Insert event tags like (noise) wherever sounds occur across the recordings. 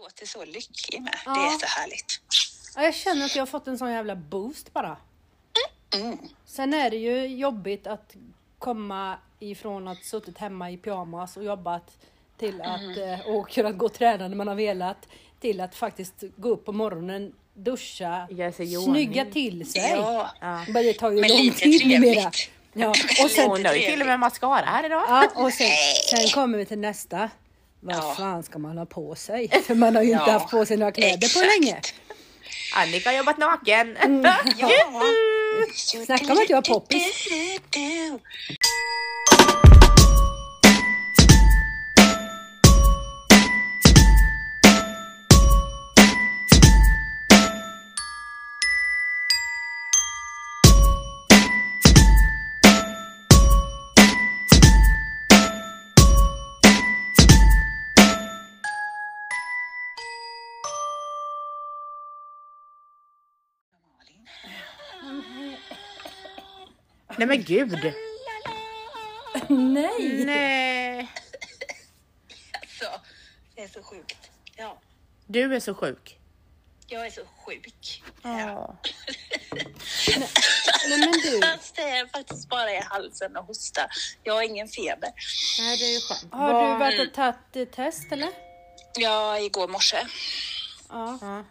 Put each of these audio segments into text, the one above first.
låter så lycklig med. Ja. Det är så härligt. Ja, jag känner att jag har fått en sån jävla boost bara. Mm. Sen är det ju jobbigt att komma ifrån att suttit hemma i pyjamas och jobbat till att Mm. eh, och kunnat gå och träna när man har velat till att faktiskt gå upp på morgonen, duscha, snygga till sig. Ja. Ja. Men det tar ju Men lång lite tid numera. Ja, och (laughs) Och sen, hon har ju till och med mascara här idag. ja, och sen, sen kommer vi till nästa. Vad Ja. fan ska man ha på sig? (laughs) För man har ju inte Ja, haft på sig några kläder på exakt. länge. Annika har jobbat naken. (laughs) Ja. Snacka om att jag är poppis. Nej men gud. Nej! Nej. Alltså, det är så sjukt. Ja, Du är så sjuk. jag är så sjuk. Ja. Nej men du, (laughs) Fast det är faktiskt bara i halsen och hosta. Jag har ingen feber. Nej det är ju skönt. har Vad- du varit och tagit test eller? Ja, igår morse. Ja. Ja.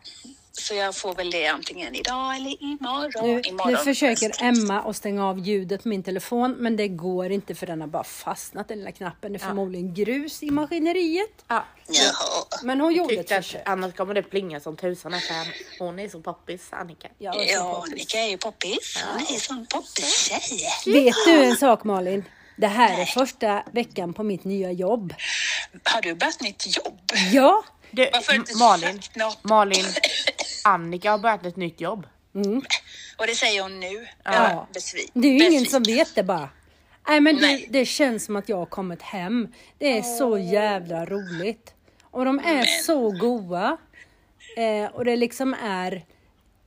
Så jag får väl det antingen idag eller imorgon. Nu, imorgon nu försöker Emma att stänga av ljudet på min telefon men det går inte för den har bara fastnat den lilla knappen. Det är förmodligen grus i maskineriet. Ja. Jaha. Men hon gjorde ett försök. annars kommer det plinga som tusan här hon är så poppis Annika. Ja, Ja. Annika är ju poppis. Hon är en sån poppis-tjej. Vet du en sak Malin? Det här är första veckan på mitt nya jobb. Har du börjat nytt jobb? Ja, Du, Malin? Malin, (laughs) Annika har börjat ett nytt jobb. Och det säger hon nu. Ja. Besviken. det är ju ingen som vet det bara. Nej men det, Nej. det känns som att jag har kommit hem. Det är så jävla roligt. Och de är så goa. Eh, och det liksom är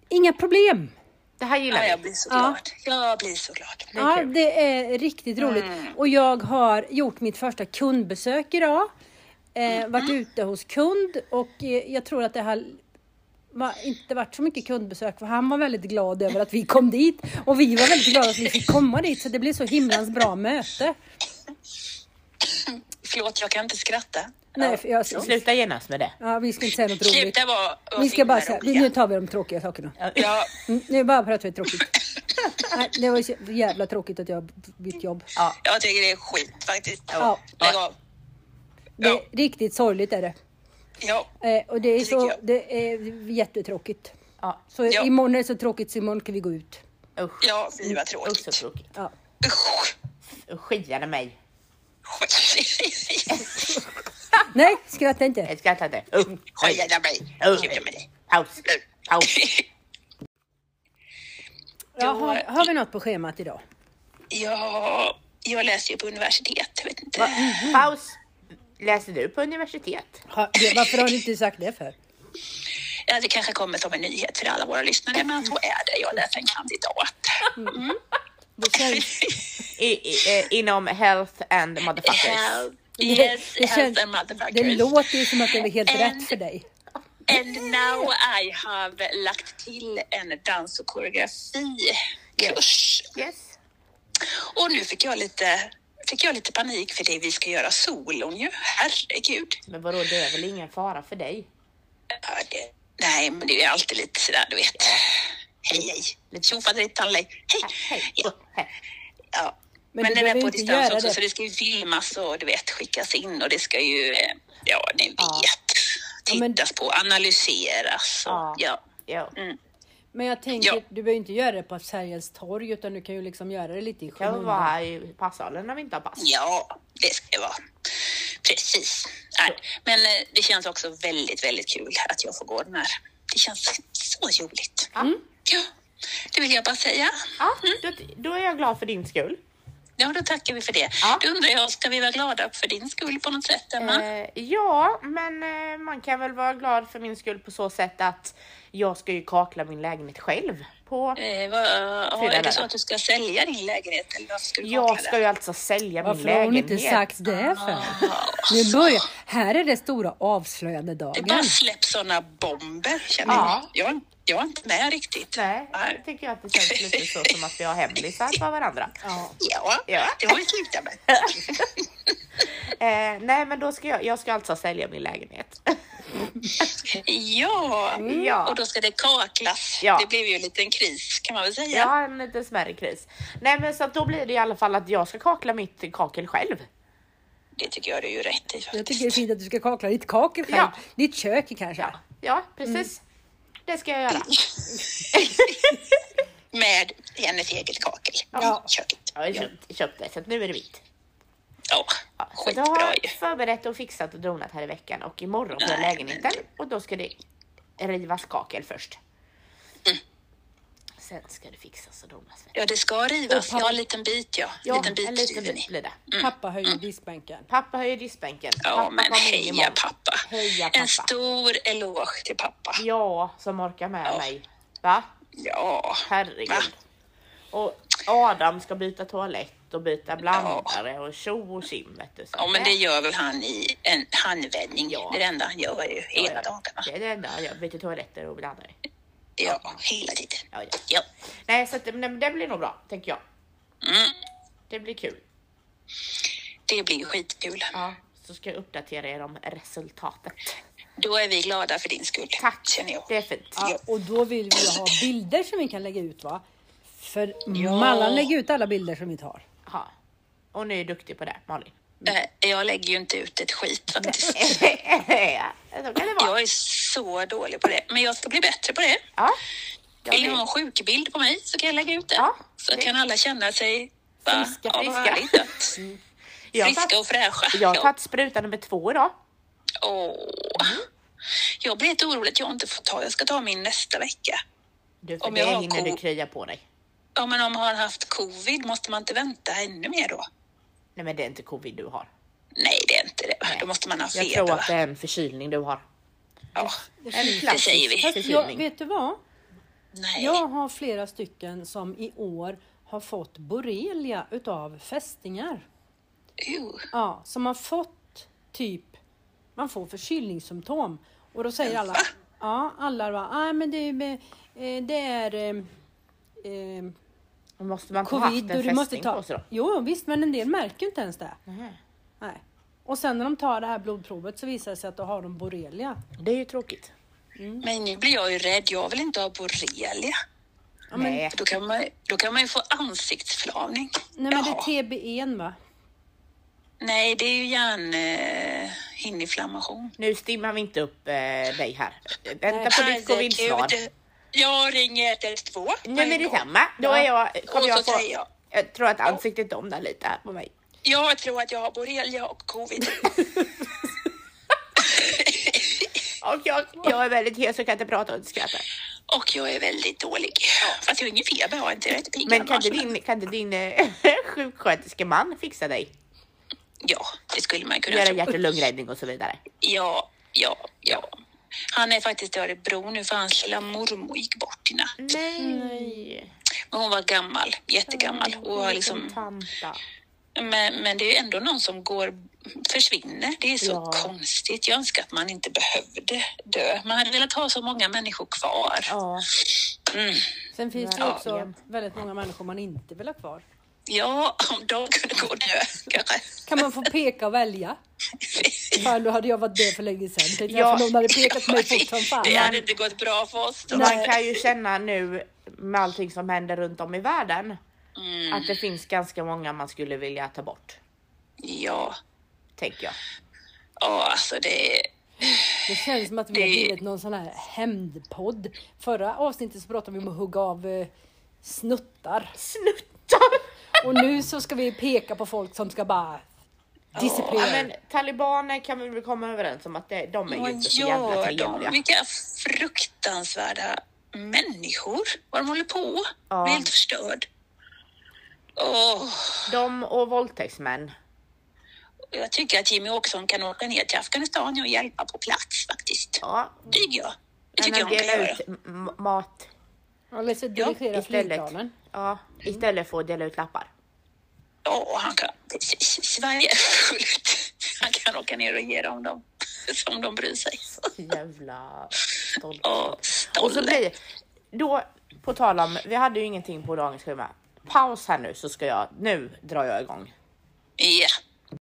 inga problem. Det här gillar Ja, jag blir så Ja. glad. Jag blir så glad. Ja, kul. det är riktigt roligt. Och jag har gjort mitt första kundbesök idag. Eh, varit ute hos kund och eh, jag tror att det har var, inte varit så mycket kundbesök för han var väldigt glad över att vi kom dit. Och vi var väldigt glada att vi fick komma dit så det blev så himlans bra möte. Förlåt, jag kan inte skratta. Nej, för jag, Sluta genast med det. ja, vi ska inte säga något roligt. Sluta vara Vi ska bara säga, roliga. nu tar vi de tråkiga sakerna. Ja, Mm, Nu bara pratar vi tråkigt. Nej, det var så jävla tråkigt att jag har bytt jobb. Ja. jag tycker det är skit faktiskt. Ja. Lägg av. Det är Ja. riktigt sorgligt är det. Ja. Eh, och det är, Det så, det är jättetråkigt. Ja. Så Ja. imorgon är det så tråkigt så imorgon kan vi gå ut. Usch. Ja, fy vad Usch så tråkigt. tråkigt. Ja. Usch. Skiade mig. (laughs) Nej, skratta inte. Jag skrattar inte. Skojade mig. Paus. Paus. (laughs) Ja, har, har vi något på schemat idag? Ja, jag läser ju på universitet. Jag vet inte. Paus. Läser du på universitet? Det, varför har du inte sagt det för? Ja, det kanske kommer som en nyhet för alla våra lyssnare, men så är det. Jag läser en kandidat. Det känns, I, i, inom health and motherfuckers. Hell, yes, det, health and det motherfuckers. låter ju som att det är helt En- rätt för dig. And now I have lagt till en dans och koreografikurs. Yes. Och nu fick jag lite fick jag lite panik för det vi ska göra solon ju. Herregud. Men vadå, det är väl ingen fara för dig? Ja, det, nej, men det är alltid lite sådär, du vet. Hej, hej. Tjofaderittan, hej. Hej. Ja. Ja. Men Men, den är på distans också det. så det ska ju filmas och du vet skickas in och det ska ju, eh, ja ni vet, Ja, men- tittas på, analyseras och Ja. ja. Ja. Mm. Men jag tänker, Ja. du behöver inte göra det på Sergels torg utan du kan ju liksom göra det lite i Kan skymundan. vara i passsalen när vi inte har pass. Ja, det ska det vara. Precis. Nej, men eh, det känns också väldigt, väldigt kul att jag får gå den här. Det känns så roligt. Ja. Ja, det vill jag bara säga. Ja, då, då är jag glad för din skull. Ja, då tackar vi för det. Ja. Då undrar jag, ska vi vara glada för din skull på något sätt, Emma? Eh, ja, men eh, man kan väl vara glad för min skull på så sätt att Jag ska ju kakla min lägenhet själv på... Eh, vad, Fyra är det där. så att du ska sälja din lägenhet eller varför ska du Jag ska ju alltså sälja min Varför har hon lägenhet. inte sagt det för? Nu börjar, här är det stora avslöjande Det bara dagen. släpps sådana bomber känner Ja. jag. Jag. Jag är inte med riktigt. Nej, jag tycker att det känns lite så som att vi har hemlisar för varandra. (laughs) Ja. Ja, Ja. det har vi slutat med. (laughs) Eh, nej, men då ska jag, jag ska alltså sälja min lägenhet. (laughs) Ja. Ja. och då ska det kaklas. Ja. Det blev ju en liten kris kan man väl säga. Jag har en liten smärre kris. Nej, men så att då blir det i alla fall att jag ska kakla mitt kakel själv. Det tycker jag du är ju rätt i Jag faktiskt. tycker det är fint att du ska kakla ditt kakel själv. Ja. Ditt kök kanske. Ja, ja precis. Det ska jag göra. (laughs) Med hennes eget kakel Ja. i köket. Jag har köpt, köpt det, så att nu är det mitt. Ja, Ja, så då skitbra har jag ju. förberett och fixat och donat här i veckan och imorgon får jag lägenheten och då ska det rivas kakel först. Mm. Sen ska det fixas och donas. Ja, det ska rivas. Och Ja, en liten bit ja. Ja, liten bit en liten bit blir det. Pappa höjer diskbänken. Pappa höjer diskbänken. Ja, pappa men heja pappa. Heja pappa. En stor eloge till pappa. Ja, som orkar med Ja. mig. Va? Ja, Herregud. Va? Och Adam ska byta toalett och byta blandare och tjo och tjim. ja men det gör väl han i en handvändning. Ja. Det är det enda han gör ju Ja, hela ja. dagarna. Det är det enda jag byter toaletter och blandare. Ja, hela tiden. Ja, ja. Ja. Nej, så att, det- det blir nog bra, tänker jag. Mm, Det blir kul. det blir skitkul. Ja, så ska jag uppdatera er om resultatet. Då är vi glada för din skull. Tack, Känner jag. det är fint. Ja, och då vill vi ha bilder som vi kan lägga ut va? För Ja. Mallan lägger ut alla bilder som vi tar. Ja. Och nu är du duktig på det, Malin. Eh, Jag lägger ju inte ut ett skit faktiskt. (laughs) Jag är så dålig på det. Men jag ska bli bättre på det. Ja. Jag Vill ni ha en sjukbild på mig så kan jag lägga ut det. Ja, så det- kan alla känna sig? Friska, ja, friska. Jag har friska tagit- och fräscha. Jag har Ja. tagit spruta nummer två idag. Åh. Jag blir lite orolig att jag inte får ta. Jag ska ta min nästa vecka. Du, för Om det jag har hinner du krya på dig. Ja, men om man har haft covid, måste man inte vänta ännu mer då? Nej, men det är inte covid du har. Nej, det är inte det. Nej. Då måste man ha Jag feber. tror va? att det är en förkylning du har. Ja. Det klassisk säger vi. Jag, vet du vad? Nej. Jag har flera stycken som i år har fått borrelia utav fästingar. Uh. Ja, som har fått typ, man får förkylningssymptom. Och då säger alla, ja alla bara, nej men det, är, eh, det är eh, eh, Och måste man ha haft covid en och du måste fästing ta... på sig då? Jo visst, men en del märker inte ens det. Nej. Nej. Och sen när de tar det här blodprovet så visar det sig att då har de borrelia. Det är ju tråkigt. Men nu blir jag ju rädd. Jag vill inte ha borrelia. Ja, men, Nej. Då kan man, då kan man ju få ansiktsförlamning. nej men det Jaha. är TBE va? Nej, det är ju hjärnhinneinflammation. Nu stimmar vi inte upp eh, dig här. Vänta på ditt covidsvar. Jag ringer 112. Nej men detsamma. Då är jag, kommer jag få, jag. jag tror att ansiktet domnar lite här på mig. Jag tror att jag har borrelia och covid. (laughs) Och jag, jag är väldigt hes och kan inte prata och inte skratta. Och jag är väldigt dålig. Fast jag har ingen feber, har inte. Jag är inte pigg Men kan inte din, kan inte din eh, (laughs) sjuksköterskeman fixa dig? Ja, det skulle man kunna Göra tro. hjärt och lungräddning och så vidare. Ja, ja, ja. Han är faktiskt i Örebro nu för hans lilla mormor gick bort i natt. Nej. Men hon var gammal, jättegammal. Och har liksom, Tanta. men, men det är ju ändå någon som går, försvinner. Det är så Ja. konstigt. Jag önskar att man inte behövde dö. Man hade velat ha så många människor kvar. Ja. Mm. Sen finns det Ja, också väldigt många människor man inte vill ha kvar. Ja, om de kunde gå och dö kanske. Kan man få peka och välja? (laughs) Fan, då hade jag varit död för länge sedan. Tänkte Ja. någon hade pekat på mig fort som fan. Det hade inte gått bra för oss. Då. Man kan ju känna nu med allting som händer runt om i världen Mm. att det finns ganska många man skulle vilja ta bort. Ja, Tänker jag. ja alltså det... Det känns som att vi har Det- blivit någon sån här hämndpodd. Förra avsnittet så pratade vi om att hugga av eh, snuttar. Snuttar! Och nu så ska vi peka på folk som ska bara Ja, disciplinera. men talibaner kan vi väl komma överens om att det, de är ju inte så jävla trevliga. Vilka fruktansvärda människor. Vad de håller på. Ja. Jag blir helt förstörd. Åh, De och våldtäktsmän. jag tycker att Jimmy Åkesson kan åka ner till Afghanistan och hjälpa på plats faktiskt. Ja, Tycker jag. tycker än jag hon kan göra. mat Han läser dirigera istället. flygplanen. Ja, istället för att dela ut lappar. Ja, han kan precis svaja fullt. Han kan åka ner och ge dem dem som de bryr sig. Jävla stolt. Ja, Och så blir då, på tal om, vi hade ju ingenting på dagens schema. Paus här nu så ska jag, nu drar jag igång. Ja,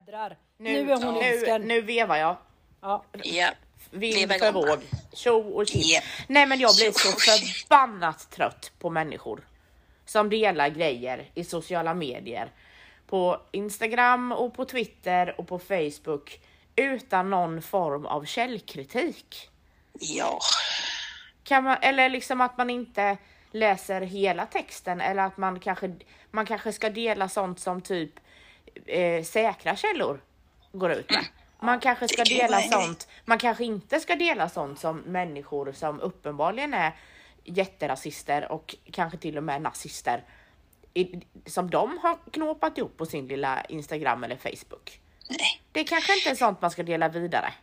Drar. Nu, är hon nu, nu vevar jag. Ja. ja. Vind för våg. Tjo och tjipp. Ja. Nej men jag blir så förbannat trött på människor som delar grejer i sociala medier. På Instagram och på Twitter och på Facebook utan någon form av källkritik. Ja, Kan man, eller liksom att man inte läser hela texten eller att man kanske, man kanske ska dela sånt som typ eh, säkra källor går ut med. Man kanske ska dela sånt, man kanske inte ska dela sånt som människor som uppenbarligen är jätterasister och kanske till och med nazister i, som de har knåpat ihop på sin lilla Instagram eller Facebook. nej. Det kanske inte är sånt man ska dela vidare.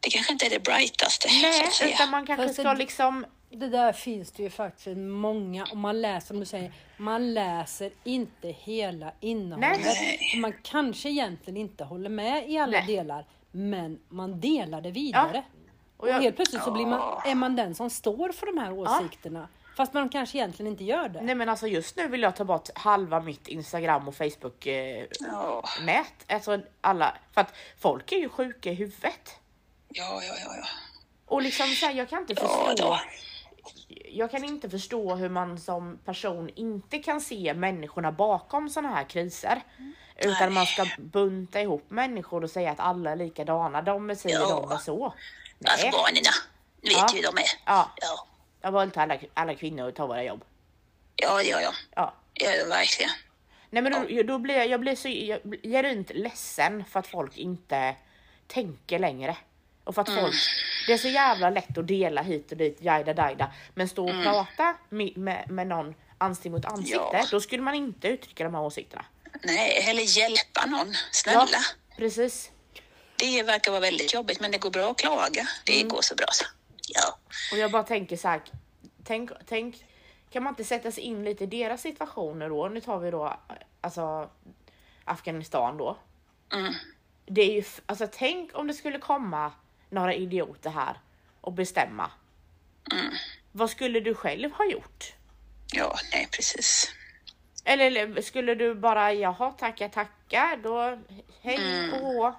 Det kanske inte är det brightaste. så Nej, att säga. utan man kanske Fast ska det- liksom Det där finns det ju faktiskt många, om man läser, som du säger, man läser inte hela innehållet. Nej. Man kanske egentligen inte håller med i alla Nej. delar, men man delar det vidare. Ja. Och, Och jag- helt plötsligt så blir man, är man den som står för de här åsikterna. Fast man kanske egentligen inte gör det. Nej men alltså just nu vill jag ta bort halva mitt Instagram och Facebook eh, Ja, nät. Alltså alla, för att folk är ju sjuka i huvudet. ja, ja, ja. ja. Och liksom så här, jag kan inte Ja, förstå. då. Jag kan inte förstå hur man som person inte kan se människorna bakom sådana här kriser. Utan man ska bunta ihop människor och säga att alla är likadana. De är si och Ja. de är så. Nej, barnen, vet Ja. hur de är. Ja. Ja, jag inte alla, alla kvinnor ta våra jobb. ja, ja, ja. Ja. ja verkligen. Nej men då, då blir jag, jag blir så jag genuint ledsen för att folk inte tänker längre. Och för att folk, det är så jävla lätt att dela hit och dit, jajda dajda. Men stå och prata med, med, med någon ansikte mot ansikte, Ja. då skulle man inte uttrycka de här åsikterna. Nej, eller hjälpa någon. Snälla. precis. Det verkar vara väldigt jobbigt, men det går bra att klaga. Det går så bra så. Ja, Och jag bara tänker så här, tänk, tänk, kan man inte sätta sig in lite i deras situationer då? Nu tar vi då alltså Afghanistan då. mm. Det är ju, alltså tänk om det skulle komma några idioter här och bestämma. Vad skulle du själv ha gjort? ja nej precis. Eller skulle du bara, jaha tackar tackar, då hej och hå.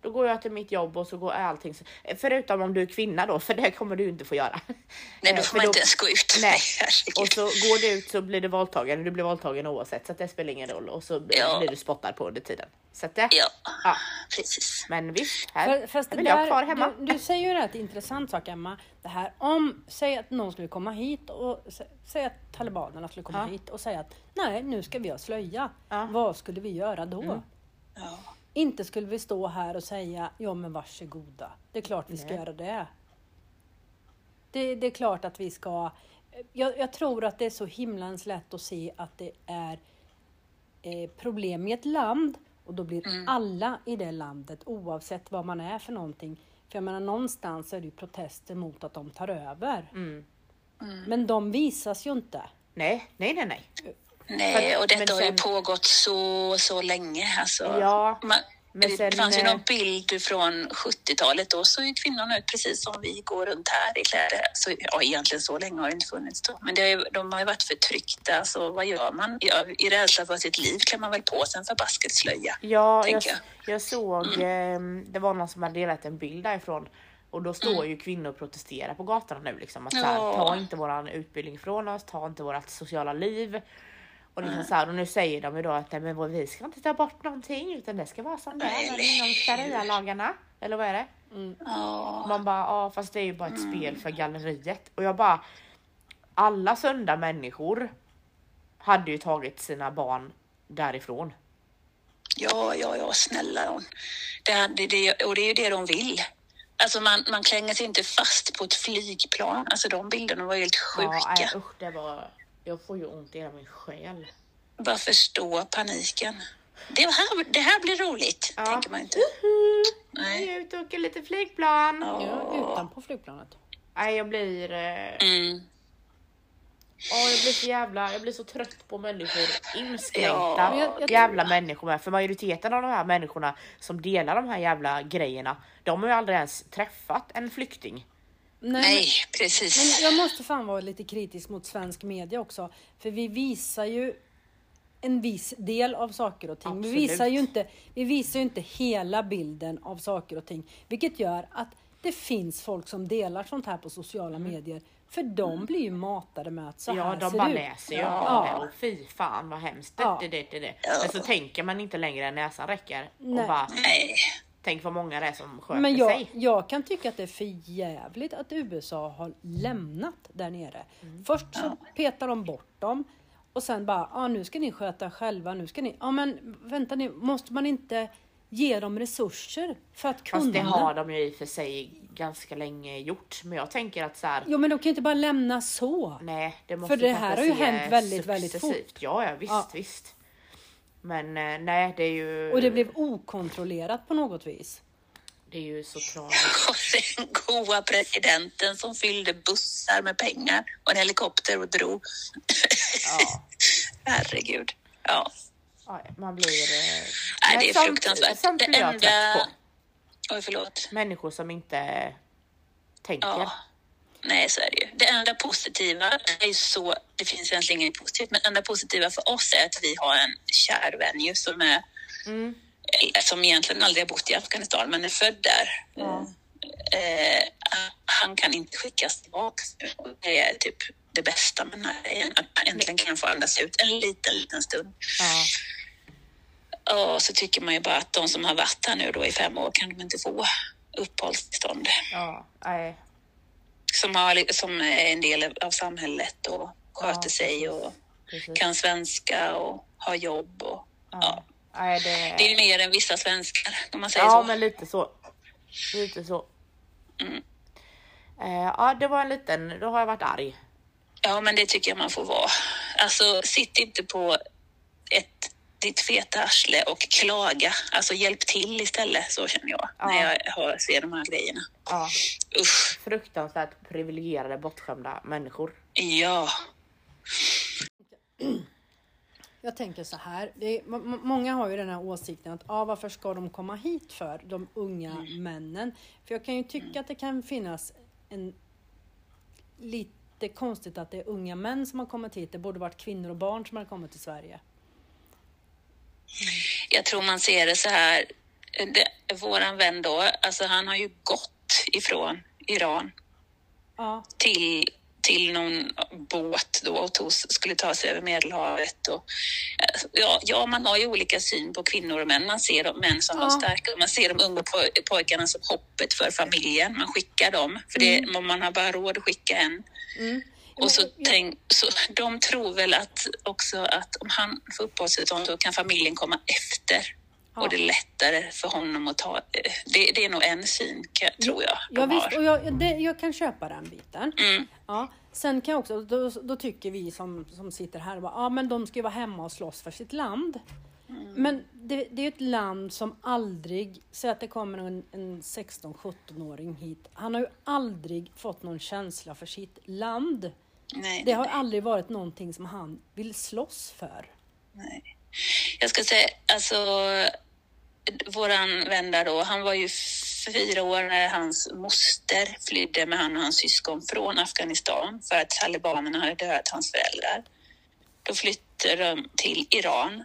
Då går jag till mitt jobb och så går allting Förutom om du är kvinna då, för det kommer du inte få göra. (laughs) Nej, Eh, då för får man inte ens gå ut. Nej, (laughs) herregud. och så går du ut så blir du våldtagen, du blir våldtagen oavsett så att det spelar ingen roll och så Ja. blir du spottad på under tiden. Så att det, Ja, ja. precis. Men visst, här, För- Fast här vill jag där, kvar hemma. Du, du säger ju rätt intressant sak Emma. Det här om, säg att någon skulle komma hit och sä- säg att talibanerna skulle komma Ja. hit och säga att nej, nu ska vi ha slöja. Ja. Vad skulle vi göra då? Ja. Inte skulle vi stå här och säga ja men varsågoda. Det är klart vi ska Nej. göra det. det. Det är klart att vi ska. Jag, jag tror att det är så himlans lätt att se att det är eh, problem i ett land och då blir alla i det landet oavsett vad man är för någonting. För jag menar någonstans är det ju protester mot att de tar över. Mm. Men de visas ju inte. Nej, nej, nej, nej. Nej, och detta men har ju sen- pågått så, så länge. Alltså, Ja, man, men det sen, fanns ju någon bild från 70-talet. Då såg ju kvinnorna ut precis som vi går runt här i kläder. Så, ja, egentligen så länge har det inte funnits då. Men det har ju, de har ju varit förtryckta. Så vad gör man? Ja, I rädsla för sitt liv klär man väl på sig en förbaskat slöja. Ja, jag, jag. jag såg, ehm, det var någon som hade delat en bild därifrån och då står ju kvinnor och protesterar på gatorna nu liksom att så här, Ja. ta inte våran utbildning ifrån oss, ta inte vårat sociala liv. Och, liksom så här, och nu säger de ju då att men vi ska inte ta bort någonting utan det ska vara som det är inom sharia-lagarna. Eller vad är det? Ja, Man bara, ja fast det är ju bara ett spel för galleriet. Och jag bara, alla sunda människor hade ju tagit sina barn därifrån. ja, ja, ja snälla hon. Det, det, det, och det är ju det de vill. Alltså man, man klänger sig inte fast på ett flygplan. Alltså de bilderna var ju helt sjuka. Ja, nej, usch, det var... Jag får ju ont i hela min själ. Bara förstå paniken. Det här, det här blir roligt, Ja. tänker man inte. Nu Nej. är jag ute och åker lite flygplan. Ja, utanpå flygplanet. Nej, jag blir... Eh, Mm. Ja, jag blir så jävla, jag blir så trött på människor, inskränkta Ja, jag- jag jävla människor med. För majoriteten av de här människorna som delar de här jävla grejerna, de har ju aldrig ens träffat en flykting. Nej, Nej, precis. Men jag måste fan vara lite kritisk mot svensk media också. För vi visar ju en viss del av saker och ting. Vi visar, ju inte, vi visar ju inte hela bilden av saker och ting. Vilket gör att det finns folk som delar sånt här på sociala medier. För de blir ju matade med att så Mm. ja, här de ser bara det ut. läser ju Ja. och fy fan vad hemskt. Ja. Det, det, det, det. Men så tänker man inte längre än näsan räcker. Nej. Och bara, Nej. Tänk vad många det är som sköter Men jag, sig. jag kan tycka att det är för jävligt att USA har lämnat där nere. Mm. Först så petar de bort dem och sen bara, ah, nu ska ni sköta själva, nu ska ni, ja men vänta nu, måste man inte ge dem resurser för att kunna? Fast det har de ju i och för sig ganska länge gjort. Men jag tänker att så här, Jo men de kan ju inte bara lämna så. nej, det måste För det här har ju hänt väldigt, väldigt fort. Ja, ja, visst, Ja. visst. Men eh, nej, det är ju... Och det blev okontrollerat på något vis. Det är ju så tragiskt. Och (laughs) den goa presidenten som fyllde bussar med pengar och en helikopter och drog. Ja. (laughs) Herregud. Ja. Ja, man blir... Nej, det är sånt- fruktansvärt. Sånt Det enda- på. Oj, förlåt. Människor som inte tänker. Ja. Nej, så är det ju. Det enda positiva är ju så, det finns egentligen inget positivt, men det enda positiva för oss är att vi har en kär vän ju som är Mm. eh, som egentligen aldrig har bott i Afghanistan men är född där. Ja. Eh, han kan inte skickas tillbaka. Det är typ det bästa med den här grejen. Att äntligen kan få andas ut en liten, liten stund. Ja. Och så tycker man ju bara att de som har varit här nu då i fem år kan de inte få uppehållstillstånd. Ja. Nej. Som, har, som är en del av samhället och sköter Ja, sig och Precis. kan svenska och har jobb. Och, ja. Ja. Nej, det... Det är mer än vissa svenskar om man säger Ja, så. men lite så. Lite så. Mm. Eh, ja, det var en liten... Då har jag varit arg. Ja, men det tycker jag man får vara. Alltså, sitt inte på ett, ditt feta arsle och klaga. Alltså, hjälp till istället, så känner jag Ja. när jag hör, ser de här grejerna. Ja. Usch, Fruktansvärt privilegierade, bortskämda människor. ja. Jag tänker så här, det är, må- må- många har ju den här åsikten att ah, varför ska de komma hit för, de unga männen? För jag kan ju tycka att det kan finnas en lite konstigt att det är unga män som har kommit hit. Det borde varit kvinnor och barn som har kommit till Sverige. Jag tror man ser det så här. Det, våran vän då, alltså han har ju gått ifrån Iran Ja, till, till någon båt då och tog, skulle ta sig över Medelhavet. Och, ja, ja, man har ju olika syn på kvinnor och män. Man ser de män som Ja. de starka man ser de unga poj- pojkarna som hoppet för familjen. Man skickar dem, för det, man har bara råd att skicka en. mm. Och så, ja, tänk, så de tror väl att också att om han får uppehållstillstånd så kan familjen komma efter. Ja. Och det är lättare för honom att ta... eh, Det, det är nog en syn, kan- tror jag. Ja, visst, och jag, det, jag kan köpa den biten. Mm. Ja, sen kan jag också, då, då tycker vi som, som sitter här, ja ah, men de ska ju vara hemma och slåss för sitt land. Mm. Men det, det är ett land som aldrig, säg att det kommer en, en 16-17-åring hit, han har ju aldrig fått någon känsla för sitt land. Nej, Det har aldrig varit någonting som han vill slåss för. Nej. Jag ska säga, alltså, våran vän där då, han var ju fyra år när hans moster flydde med han och hans syskon från Afghanistan för att talibanerna hade dödat hans föräldrar. Då flyttade de till Iran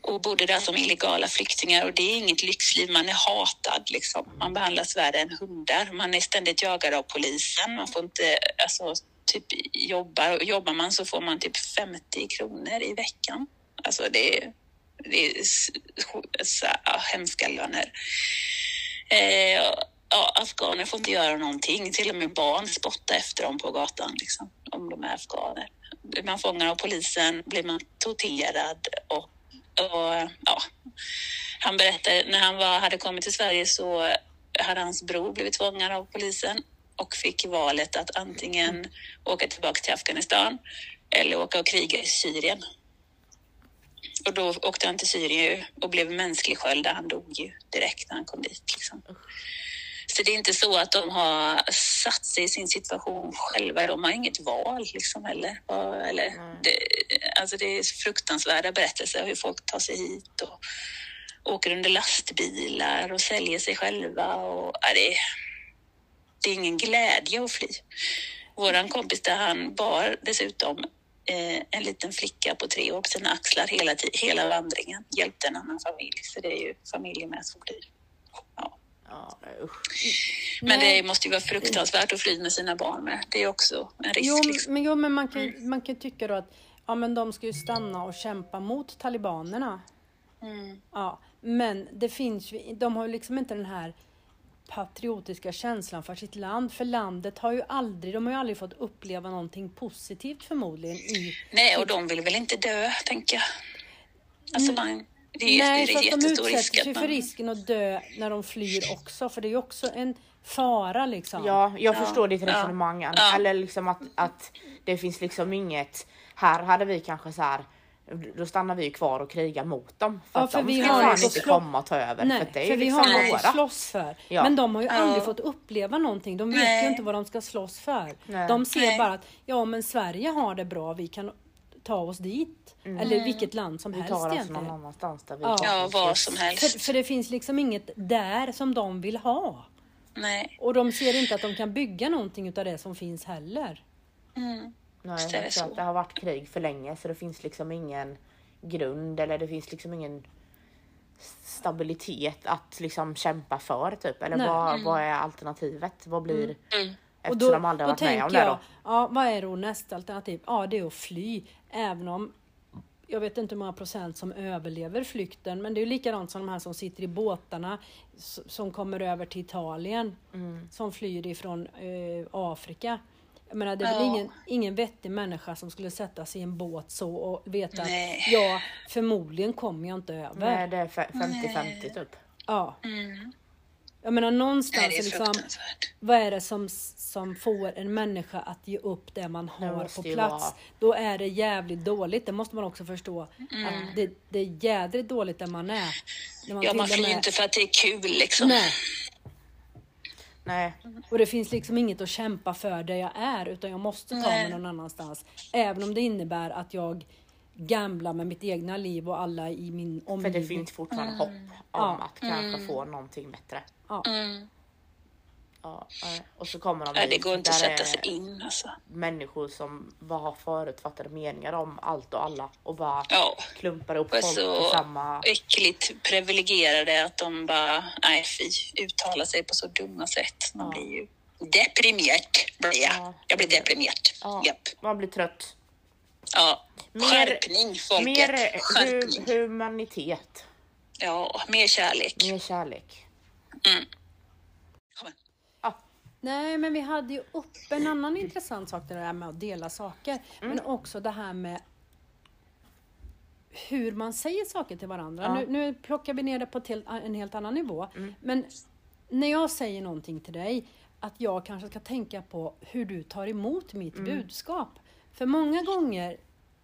och bodde där som illegala flyktingar och det är inget lyxliv. Man är hatad liksom. Man behandlas värre än hundar. Man är ständigt jagad av polisen. Man får inte, alltså, typ jobbar och Jobbar man så får man typ 50 kronor i veckan. Alltså det är, det är så, ja, hemska löner. Eh, ja, afghaner får inte göra någonting. Till och med barn spottar efter dem på gatan liksom, om de är afghaner. Blir man fångad av polisen blir man torterad och, och ja. Han berättade när han var, hade kommit till Sverige så hade hans bror blivit fångad av polisen och fick valet att antingen åka tillbaka till Afghanistan eller åka och kriga i Syrien. Och då åkte han till Syrien och blev mänsklig sköld. Han dog ju direkt när han kom dit. Liksom. Så det är inte så att de har satt sig i sin situation själva. De har inget val liksom heller. Eller, det, alltså det är fruktansvärda berättelser hur folk tar sig hit och åker under lastbilar och säljer sig själva. Och, ja, det, är- det är ingen glädje att fly. Våran kompis där han bar dessutom eh, en liten flicka på tre år på sina axlar hela, hela vandringen. Hjälpte en annan familj, så det är ju familjer med som flyr. Ja. Ja. Men det måste ju vara fruktansvärt att fly med sina barn med. Det är också en risk. Jo, liksom. men, jo, men man kan, man kan tycka då att ja, men de ska ju stanna och kämpa mot talibanerna. Mm. Ja, men det finns ju, de har ju liksom inte den här patriotiska känslan för sitt land. För landet har ju aldrig, de har ju aldrig fått uppleva någonting positivt förmodligen i... Nej, och de vill väl inte dö, tänker jag. Alltså, man, det är ju Nej, det är fast de jättestor utsätter sig att för man... risken att dö när de flyr också. För det är ju också en fara liksom. Ja, jag Ja, förstår ditt resonemang. Ja. Eller liksom att, att det finns liksom inget... Här hade vi kanske så här... Då stannar vi ju kvar och krigar mot dem. För Ja, att för de vi ska har fan ju inte slå- komma och ta över. Nej, för det är för vi liksom har något att slåss för. Ja. Men de har ju Ja. aldrig fått uppleva någonting. De vet Nej. ju inte vad de ska slåss för. Nej. De ser Nej. bara att ja, men Sverige har det bra. Vi kan ta oss dit. Eller vilket land som Vi helst tar oss någon egentligen. annanstans där vi Ja. vad som För, helst. för det finns liksom inget där som de vill ha. Nej. Och de ser inte att de kan bygga någonting utav det som finns heller. Mm. Nej, det jag tror så. att det har varit krig för länge så det finns liksom ingen grund eller det finns liksom ingen stabilitet att liksom kämpa för typ. Eller Nej. vad, vad är alternativet? Vad blir... Mm. Eftersom de aldrig har varit med om det då. ja, vad är då nästa alternativ? Ja, det är att fly. Även om jag vet inte hur många procent som överlever flykten, men det är ju likadant som de här som sitter i båtarna som kommer över till Italien, Mm. som flyr ifrån eh, Afrika. Jag menar, det är väl Ja. ingen, ingen vettig människa som skulle sätta sig i en båt så och veta Nej. att ja, förmodligen kommer jag inte över. Nej, det är fe- 50-50 typ. Ja. Mm. Jag menar någonstans Nej, det är liksom, vad är det som, som får en människa att ge upp det man Det har måste på plats? vara- Då är det jävligt dåligt. Det måste man också förstå. Mm. Att det, det är jädrigt dåligt där man är. När man Ja, man flyr med- inte för att det är kul liksom. Nej, Nej, och det finns liksom inget att kämpa för där jag är utan jag måste ta mig någon annanstans. Även om det innebär att jag gamblar med mitt egna liv och alla i min för omgivning. det finns fortfarande hopp om Ja. att kanske få någonting bättre. Ja. Mm. Ja, och så kommer de Nej, det går inte att sätta sig in alltså. människor som bara har förutfattade meningar om allt och alla och bara Ja. klumpar ihop folk så på samma... äckligt privilegierade att de bara, nej fy, uttalar sig på så dumma sätt. Man Ja. blir ju deprimerad. Blir jag. Ja. jag blir deprimerad. Ja, Japp. man blir trött. Ja. Mer- Skärpning folket. Mer hu Skärpning. humanitet, Ja, mer kärlek. mer kärlek. Mm. Ja, Nej, men vi hade ju upp en annan intressant sak, det där med att dela saker. Men också det här med hur man säger saker till varandra. Ja. Nu, nu plockar vi ner det på helt, en helt annan nivå. Men när jag säger någonting till dig, att jag kanske ska tänka på hur du tar emot mitt budskap. För många gånger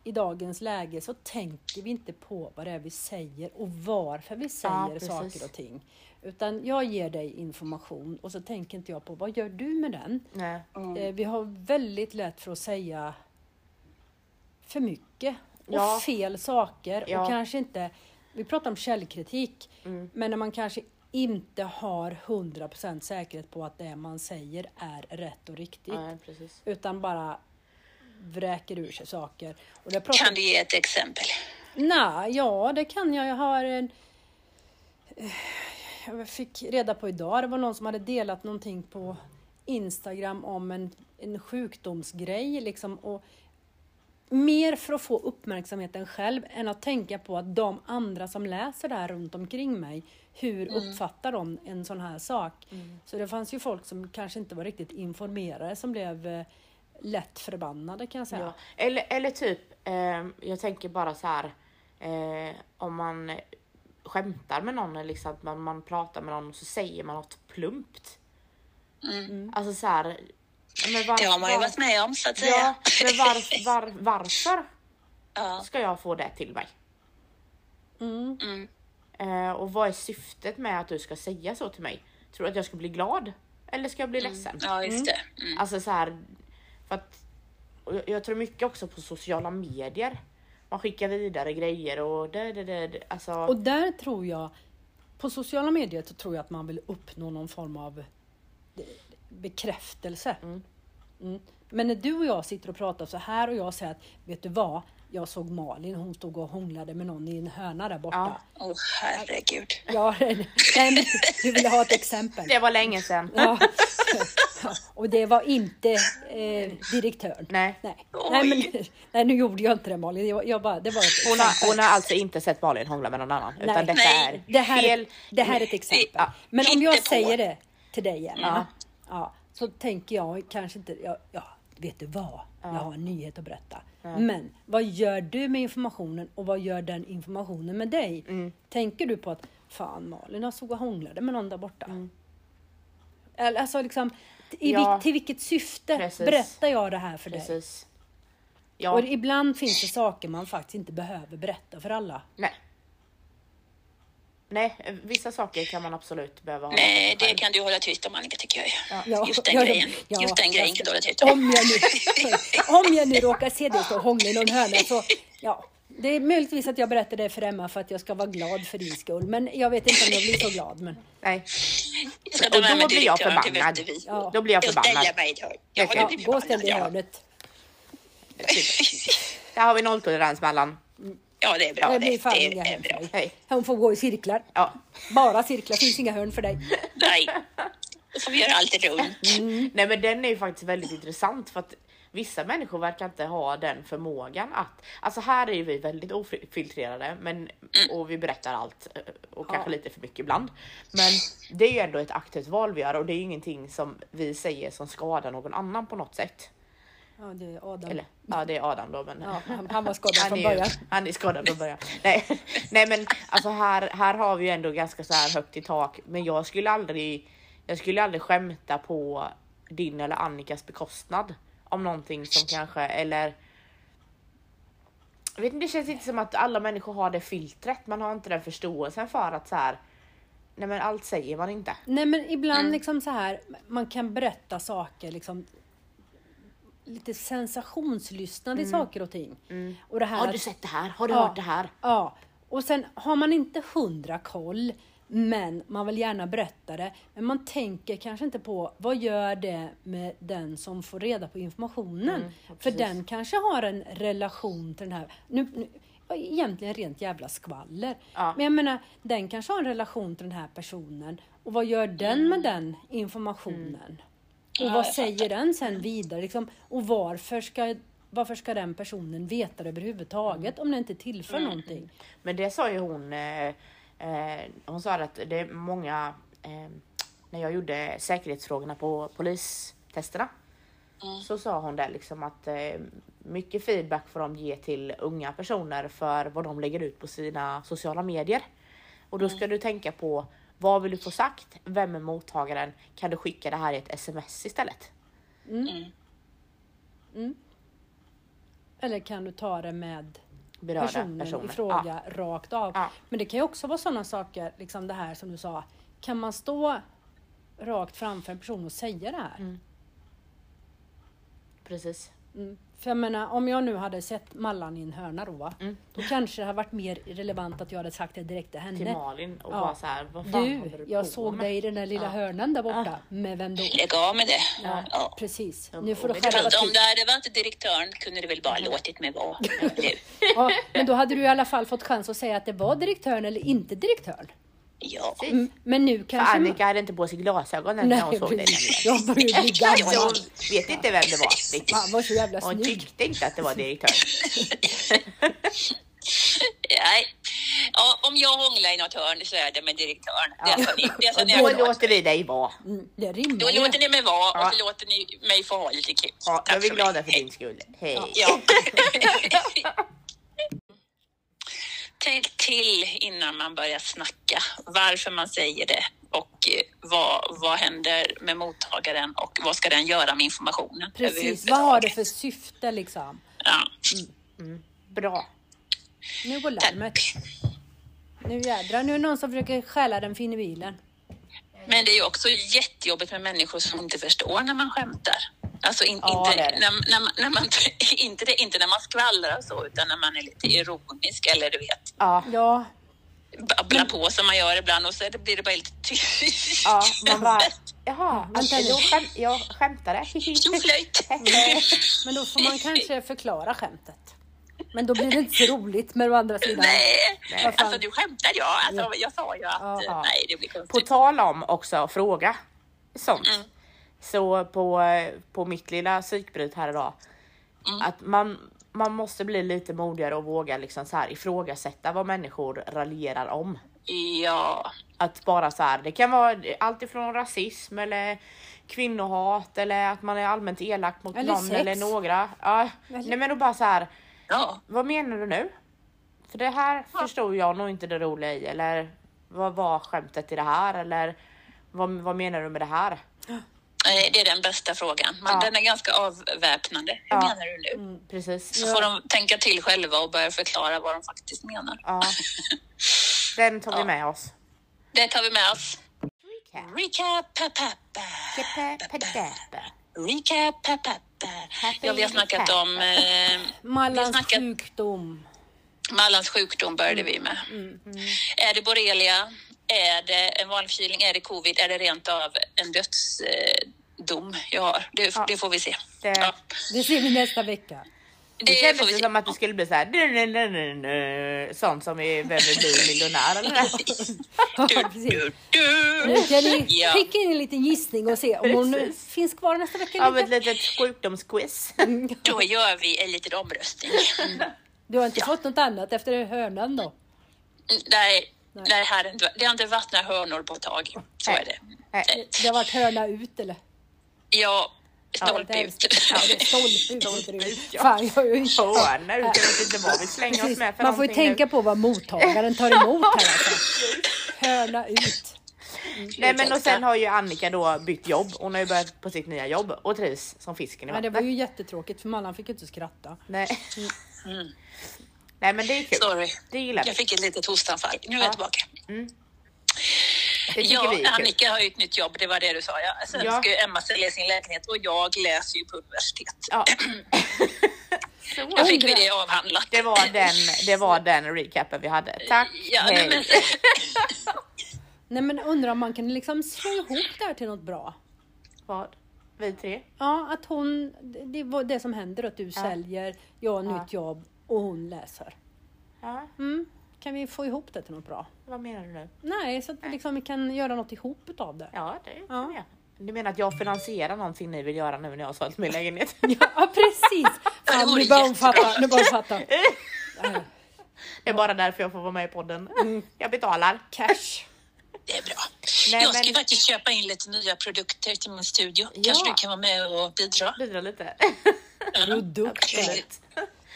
i dagens läge så tänker vi inte på vad det är vi säger och varför vi säger precis. saker och ting. Utan jag ger dig information och så tänker inte jag på vad gör du med den? nej. Eh, Vi har väldigt lätt för att säga för mycket och Ja. fel saker Ja. och kanske inte, vi pratar om källkritik, Mm. men när man kanske inte har 100% säkerhet på att det man säger är rätt och riktigt. nej, precis. Utan bara vräker ur sig saker. Och det pratar Kan du ge ett exempel? Nej, ja det kan jag. Jag har en... Jag fick reda på idag, det var någon som hade delat någonting på Instagram om en, en sjukdomsgrej liksom. Och mer för att få uppmärksamheten själv än att tänka på att de andra som läser det här runt omkring mig, hur uppfattar de en sån här sak? Så det fanns ju folk som kanske inte var riktigt informerade som blev eh, lätt förbannade kan jag säga. Ja. Eller, eller typ, eh, jag tänker bara så här. Eh, om man skämtar med någon eller liksom att man, man pratar med någon och så säger man något plumpt. Mm. Alltså så här. Men var, Det har man ju var- varit med om så att säga. Ja, men var, var, varför Ja. ska jag få det till mig? Mm. Mm. Eh, och vad är syftet med att du ska säga så till mig? Tror du att jag ska bli glad? Eller ska jag bli ledsen? Ja, just det. Mm. Alltså så här, för att jag, jag tror mycket också på sociala medier. Man skickar vidare grejer och det, det, det, det alltså. Och där tror jag, på sociala medier så tror jag att man vill uppnå någon form av eh, bekräftelse. Mm. Men när du och jag sitter och pratar så här och jag säger att, vet du vad? Jag såg Malin, hon stod och hånglade med någon i en hörna där borta. Åh herregud. Ja, (laughs) nej, men du ville ha ett exempel. det var länge sedan. Ja. (laughs) Ja, Och det var inte eh, direktören. Nej. Nej. Nej, men, (laughs) nej, nu gjorde jag inte det Malin. Jag, jag bara, det var ett Hon har, hon har alltså inte sett Malin hångla med någon annan. Nej. Utan detta Nej. är det, här, fel. är- det här är ett exempel. Ja. Men om jag säger det till dig Emma, Ja. ja, så tänker jag kanske inte, ja, ja vet du vad? Jag har en nyhet att berätta. Men vad gör du med informationen och vad gör den informationen med dig? Mm. Tänker du på att fan Malin jag såg och hånglade med någon där borta. Mm. Eller alltså liksom, i Ja. vil- till vilket syfte Precis. berättar jag det här för dig? Precis. Ja, Och ibland finns det saker man faktiskt inte behöver berätta för alla. nej. Nej, vissa saker kan man absolut behöva ha Nej, det kan du hålla tyst om Annika tycker jag. Ja, Just den ja, grejen. ja, Just den grejen kan du hålla tyst om. Om jag nu, om jag nu råkar se dig stå och hångla i någon hörna så ja. Det är möjligtvis att jag berättar det för Emma för att jag ska vara glad för din skull. Men jag vet inte om jag blir så glad. Men, Nej, Och då blir jag förbannad. Ja. då blir jag Jag ställer förbannad. mig. Ja, gå och ställ dig i Ja. hörnet. Där har vi nolltolerans mellan. ja, det är bra. Det Det, blir fan det inga är hörn för dig. Hej. Hon får gå i cirklar. Ja. Bara cirklar, finns inga hörn för dig. Nej, då får vi göra allt runt. Mm. Nej men den är ju faktiskt väldigt intressant för att vissa människor verkar inte ha den förmågan att, alltså här är vi väldigt ofiltrerade men, och vi berättar allt eh, och kanske Ja. lite för mycket ibland. Men det är ju ändå ett aktivt val vi gör och det är ju ingenting som vi säger som skadar någon annan på något sätt. Ja, det är Adam. Eller ja, det är Adam då men Ja, han, han var skadad han från ju- början. han är skadad från början. Nej, (laughs) nej men alltså här, här har vi ju ändå ganska så här högt i tak. Men jag skulle aldrig, jag skulle aldrig skämta på din eller Annikas bekostnad. Om någonting som kanske, eller jag vet inte, det känns inte som att alla människor har det filtret. Man har inte den förståelsen för att så här. Nej men allt säger man inte. Nej men ibland Mm. liksom så här, man kan berätta saker liksom lite sensationslyssnande i saker och ting. Och det här Mm. Har du sett det här? Har du Ja. hört det här? Ja, och sen har man inte hundra koll, men man vill gärna berätta det. Men man tänker kanske inte på vad gör det med den som får reda på informationen? Mm, För precis. den kanske har en relation till den här, nu, nu, ja, egentligen rent jävla skvaller. Ja. Men jag menar, den kanske har en relation till den här personen. Och vad gör den Mm. med den informationen? Och Ja, vad säger den sen vidare? Liksom, och varför ska, varför ska den personen veta det överhuvudtaget om det inte tillför någonting? Men det sa ju hon. Eh, hon sa att det är många. Eh, när jag gjorde säkerhetsfrågorna på polistesterna. Så sa hon det liksom att eh, mycket feedback får de ge till unga personer för vad de lägger ut på sina sociala medier. Och då ska du tänka på vad vill du få sagt? Vem är mottagaren? Kan du skicka det här i ett sms istället? Eller kan du ta det med Berörda personen personer. i fråga rakt av? Ja. Men det kan ju också vara sådana saker, liksom det här som du sa. Kan man stå rakt framför en person och säga det här? Precis. Mm. För jag menar, om jag nu hade sett Mallan i en hörna då, va? Mm. då kanske det hade varit mer relevant att jag hade sagt det direkt till henne. Till Malin och Ja. bara så här, vad fan håller Du, du jag på såg med? dig i den där lilla Ja. hörnan där borta. Med vem då? Lägg av med det. Ja, Ja. precis. Ja, Nu får du själva om till. det hade varit direktören kunde du väl bara låtit mig vara. (laughs) Du. Ja, men då hade du i alla fall fått chans att säga att det var direktören eller inte direktören. Ja. Mm, Men nu För kanske... Annika hade inte på sig glasögon när hon såg dig. Jag börjar bli gammal. hon vet inte vem det var riktigt. Han var så jävla Hon snygg. tyckte inte att det var direktören. (laughs) Nej. Ja, om jag hånglar i något hörn så är det med direktören. Det får ni, det ni Då låter vi dig vara. Mm, Det rimmar Då låter ni mig vara Ja. och så låter ni mig få ha lite kul. Ja, då är vi för glada för din skull. Hej. Ja. (laughs) (laughs) Tänk till innan man börjar snacka varför man säger det och eh, vad, vad händer med mottagaren och vad ska den göra med informationen? Precis, vad har det för syfte liksom? Ja. Bra. Nu går larmet. Nu jädrar, nu är det någon som försöker stjäla den fina bilen. Men det är ju också jättejobbigt med människor som inte förstår när man skämtar. Alltså in, Ja, inte, det är det. När, när, man- när man, (laughs) inte, det, inte när man skvallrar och så, utan när man är lite ironisk eller du vet, Ja, Ja, babblar på som man gör ibland och så blir det bara lite tyst. ja (laughs) man bara, jaha, Vänta nu. jag, skäm, jag skämtade. Tjoflöjt. (laughs) men då får man kanske förklara skämtet. Men då blir det inte så roligt med å andra sidan. Nej, fan. alltså du skämtar ja. Alltså, jag sa ju att Ja. nej, det blir På konstigt. tal om också fråga sånt. Mm. Så på, på mitt lilla psykbryt här idag. Mm. Att man, man måste bli lite modigare och våga liksom så här ifrågasätta vad människor raljerar om. Ja, Att bara så här, det kan vara allt ifrån rasism eller kvinnohat eller att man är allmänt elak mot Eller någon sex. eller några. Ja, Eller- nej men då bara så här, ja. vad menar du nu? För det här förstod jag nog inte det roliga i eller vad var skämtet i det här eller vad, vad menar du med det här? Nej, Det är den bästa frågan. Men Ja. Den är ganska avväpnande. Hur Ja. menar du nu? Mm. Precis. Så får de tänka till själva och börja förklara vad de faktiskt menar. Ja. (laughs) Den tar vi Ja. med oss. Det tar vi med oss. Recap. Recap. Recap. Ja, vi har snackat om eh, Mallans snackat- sjukdom. Mallans sjukdom började vi med. Mm. Är det borrelia? Är det en vanlig förkylning? Är det covid? Är det rent av en dödsdom jag har? Det, Ja. det får vi se. Det- Ja, Det ser vi nästa vecka. Det det kändes vi som att det skulle bli så här. Sånt som i Vem vill bli miljonär eller? Ja, Du, du. Nu kan ni Ja. skicka in en liten gissning och se om hon finns kvar nästa vecka. Av ett litet sjukdomsquiz. (laughs) Då gör vi en liten omröstning. Du har inte fått något annat efter hörnan då? Nej, Nej. det, här, inte- det har inte varit några hönor på ett tag. Så Nej. är det. Nej. Det har varit hörna ut eller? Ja, stolpe ut. Ja, stolpe ut. ja. Fan, jag, jag, Åh, nu vet jag inte vad vi slänger oss med för Man får ju tänka nu. på vad mottagaren tar emot här alltså. Hörna ut. Nej men och sen har ju Annika då bytt jobb. Hon har ju börjat på sitt nya jobb och trivs som fisken i Men det vattnet. var ju jättetråkigt för Mallan fick ju inte skratta. Nej. Mm. Nej men det är kul. Sorry. Det gillar vi. Jag fick ett litet hostanfall. Nu är jag tillbaka. Tycker Ja. Annika har ju ett nytt jobb, det var det du sa. Ja. Sen Ja. ska ju Emma sälja sin lägenhet och jag läser ju på universitet. Ja. (clears throat) Så, Jag fick vi det avhandlat. det, var den, det var den recapen vi hade. Tack. Ja, nej, Hej. men, (laughs) Nej men undrar om man kan liksom slå ihop det här till något bra? Vad? Vi tre? Ja, att hon, det- det var det som händer att du säljer, jag har Ja. nytt jobb och hon läser. Ja, Mm. Kan vi få ihop det till något bra? vad menar du nu? Nej, så att vi liksom kan göra något ihop utav det. Ja, det kan Ja. vi göra. Du menar att jag finansierar någonting ni vill göra nu när jag har sålt min lägenhet? (laughs) Ja, precis! det (laughs) Fan, nu börjar hon fatta. Nu börjar hon fatta. (laughs) Det är bara därför jag får vara med i podden. Jag betalar. Cash. det är bra. Nej, jag ska men- faktiskt köpa in lite nya produkter till min studio. Ja. Kanske du kan vara med och bidra? Bidra lite. Produkter. Absolut.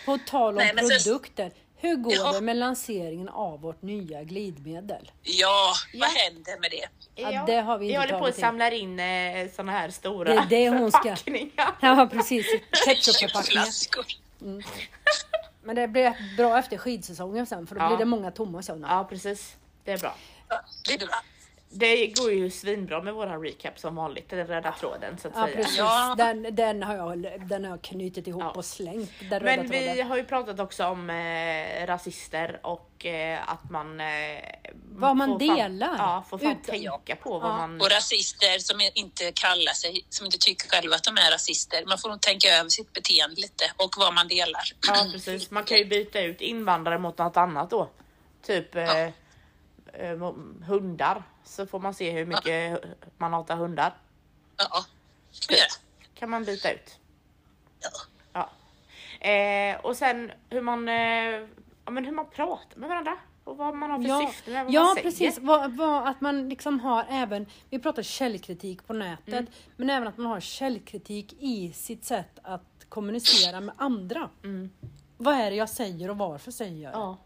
På tal om Nej, men så- produkter. Hur går Ja. det med lanseringen av vårt nya glidmedel? Ja, vad Ja. händer med det? Ja, det har vi inte jag håller på tagit att in. samla in eh, såna här stora Det är det hon ska-. (laughs) Ja, precis. Ketchupförpackningar. Flaskor. Men det blir bra efter skidsäsongen sen för då Ja. blir det många tomma sådana. Ja, precis. Det är bra. Ja, det är bra. Det går ju svinbra med våran recap som vanligt, den röda tråden så att Ja, säga. precis. Ja. Den, den, har jag, den har jag knutit ihop Ja. och slängt. Den röda Men vi tråden. har ju pratat också om eh, rasister och eh, att man... Eh, Vad man får fan- delar. Ja, får fan Ut- tänka på vad man... Och rasister som inte kallar sig, som inte tycker själva att de är rasister. Man får nog tänka över sitt beteende lite och vad man delar. Ja precis, man kan ju byta ut invandrare mot något annat då. Typ eh, Ja. eh, hundar, så får man se hur mycket man hatar hundar. Ja, det. Kan man byta ut. Ja. Ja. Eh, och sen hur man, eh, ja, men hur man pratar med varandra och vad man har för Ja, syfte med vad ja man säger. precis. Vad, vad, att man liksom har även, vi pratar källkritik på nätet, Mm. men även att man har källkritik i sitt sätt att kommunicera med andra. Vad är det jag säger och varför säger jag det? Mm. Ja,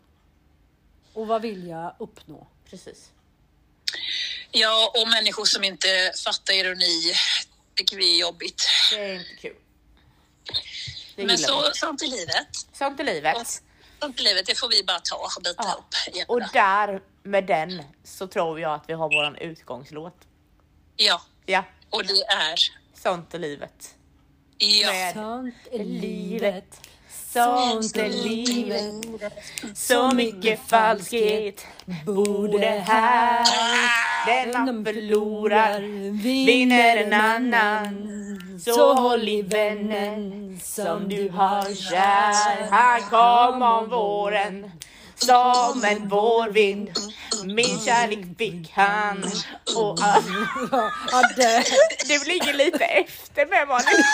Och vad vill jag uppnå? precis. Ja, och människor som inte fattar ironi tycker vi är jobbigt. Det är inte kul. Det Men så, vi. sånt är livet. Sånt är livet. Sånt är livet, det får vi bara ta och bita Ja. upp. Och där med den så tror jag att vi har våran utgångslåt. Ja, Ja, och det är... sånt är livet. Ja, Med Sånt är livet. Sånt är livet. Så mycket falskhet borde här. Den man förlorar vinner en annan. Så håll i vännen som du har kär. Han kom om våren som en vårvind. Min kärlek fick han. Och Ja, det. (laughs) du ligger lite efter med Malin.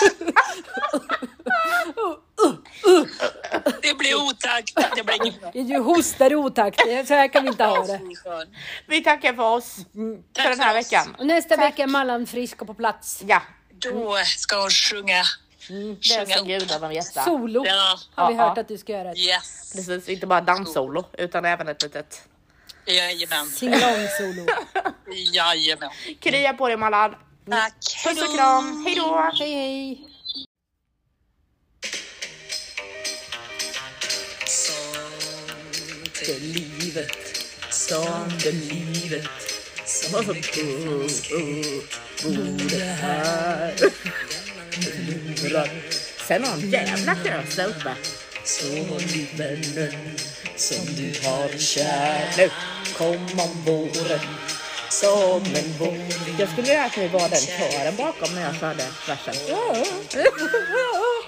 det blir otakt. Det blir. Du hostar i otakt. Så här kan vi inte ha det. Vi tackar för oss för den här veckan. Och nästa vecka är Mallan frisk och på plats. Ja, Då ska hon sjunga. Det ska gudarna veta. Solo Ja, har vi hört att du ska göra. yes. Precis, inte bara danssolo utan även ett litet Jajamän. Singalong-solo. (laughs) Jajamän. krya på dig Mallan. Tack. Puss och kram, hejdå! Hej hej! Sånt är livet, sånt är livet som borde här förlorar Sen har en jävla kös där uppe. Så håll i vännen som du har kär Nu kom om våren som en vår Jag skulle göra att vi var den kören bakom när jag körde versen. (laughs) (laughs)